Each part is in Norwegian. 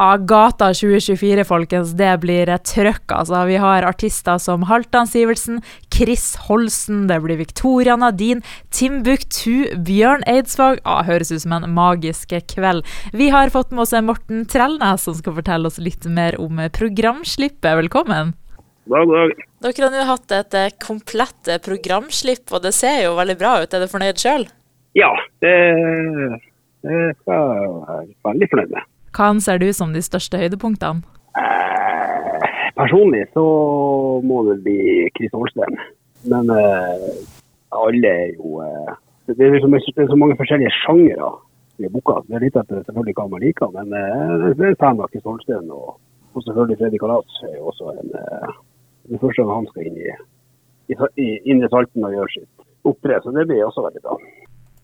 Ja, Gata 2024, folkens, det blir trøkk. Altså, vi har artister som Halvdan Sivertsen, Chris Holsen, det blir Victoria Nadine, Timbuktu, Bjørn Eidsvåg. Ja, høres ut som en magisk kveld. Vi har fått med oss Morten Trellnes, som skal fortelle oss litt mer om programslippet. Velkommen. God dag. Dere har nå hatt et eh, komplett programslipp, og det ser jo veldig bra ut. Er du fornøyd sjøl? Ja, det, det skal jeg være veldig fornøyd med. Hva anser du som de største høydepunktene? Eh, personlig så må det bli Chris Holsten. Men eh, alle er jo eh, det, er liksom, det er så mange forskjellige sjangere i boka. Det er litt etter selvfølgelig hva man liker, men eh, det er fan av Chris Holsten. Og, og selvfølgelig Freddy Kalas er jo også en eh, Det første han skal inn i, i, i Indre Salten og gjøre sitt opptre, så det blir også veldig bra.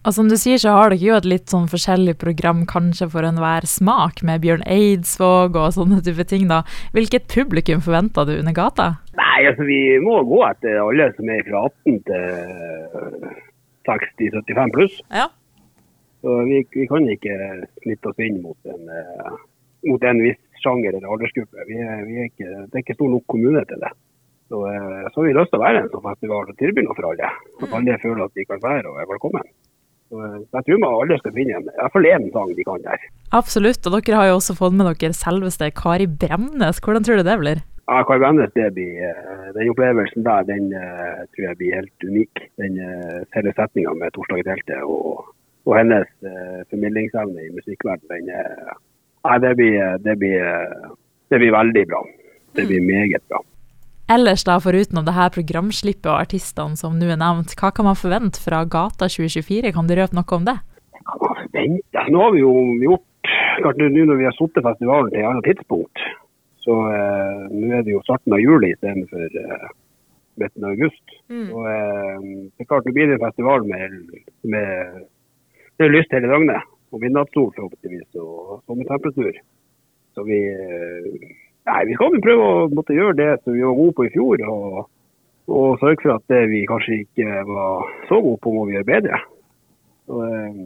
Og som du sier, så har dere jo et litt sånn forskjellig program kanskje for enhver smak, med Bjørn Eidsvåg og sånne type ting, da. Hvilket publikum forventer du under gata? Nei, altså vi må gå etter alle som er fra 18 til 60-75 pluss. Ja. Så vi, vi, kan ikke snitte oss inn mot en, uh, mot en viss sjanger eller aldersgruppe. Vi er, vi er ikke, det er ikke stor nok kommune til det. Så, så vi har lyst til å være en sånn festival og tilbyr noe for alle. At alle føler at de kan være og er velkommen. Så eh, jeg tror man alle skal finne en, i hvert fall én sang de kan der. Absolutt, og dere har jo også fått med dere selveste Kari Bremnes. Hvordan tror du det blir? Ja, Kari Bremnes, det blir, Den opplevelsen der den tror jeg blir helt unik. Den hele setninga med 'Torsdag i teltet' og, og hennes formidlingsevne i musikkverdenen, den, uh, det, blir, det, blir, det blir veldig bra. Det blir meget bra. Ellers da, foruten det her programslippet og artistene som nå er nevnt, hva kan man forvente fra Gata 2024? Kan du røpe noe om det? Hva kan man forvente? Nå har vi jo gjort, klart nå når vi har satt festivalen til et annet tidspunkt, så eh, nå er det jo starten av juli istedenfor eh, midten av august. Mm. Og eh, det er klart, nå blir det en festival med, med, med lyst hele døgnet. Og midnattssol forhåpentligvis, og sommertemperatur. Så vi eh, Nei, Vi skal prøve å måtte gjøre det som vi var gode på i fjor, og, og sørge for at det vi kanskje ikke var så gode på, må vi gjøre bedre. Så, eh,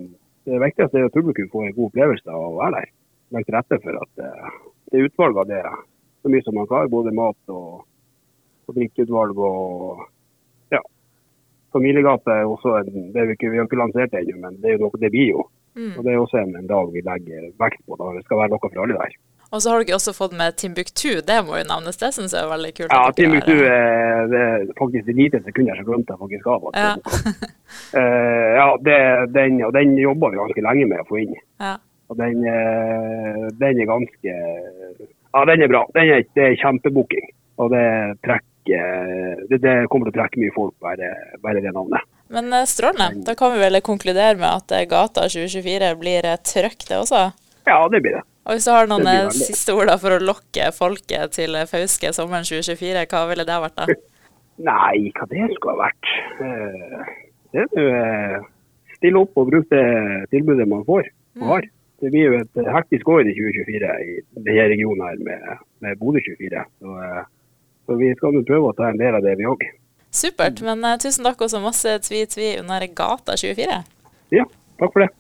det viktigste er at publikum får en god opplevelse av å være der. Legge til rette for at det er utvalget av det så mye som man klarer, både mat og, og drikkeutvalg og ja. Familiegate er også en, det vi, ikke, vi har ikke lansert det ennå, men det er jo noe, det blir jo. Mm. Og Det er også en, en dag vi legger vekt på. da Det skal være noe for alle der. Og så har dere også fått med Timbuktu, det må jo navnes, det syns jeg er veldig kult. Ja, Timbuktu er, det er faktisk det lite sekunder som glemte jeg faktisk av. Ja, uh, ja det, den, og den jobber vi ganske lenge med å få inn. Ja. Og den, uh, den, er ganske Ja, den er bra. Den er, det er kjempebooking. Og det trekker det, det, kommer til å trekke mye folk, bare, bare det navnet. Men strålende. Da kan vi vel konkludere med at Gata 2024 blir trøkk, det også? Ja, det blir det. Og hvis du har noen eh, siste ord for å lokke folket til Fauske sommeren 2024, hva ville det vært da? Nei, hva det skulle ha vært? Eh, det er jo eh, stille opp og bruke det tilbudet man får og har. Det blir jo et hektisk år i 2024 i denne regionen her med, med Bodø 24. Så, så, vi skal nå prøve å ta en del av det, vi òg. Supert. Men tusen takk også masse tvi-tvi under Gata 24. Ja, takk for det.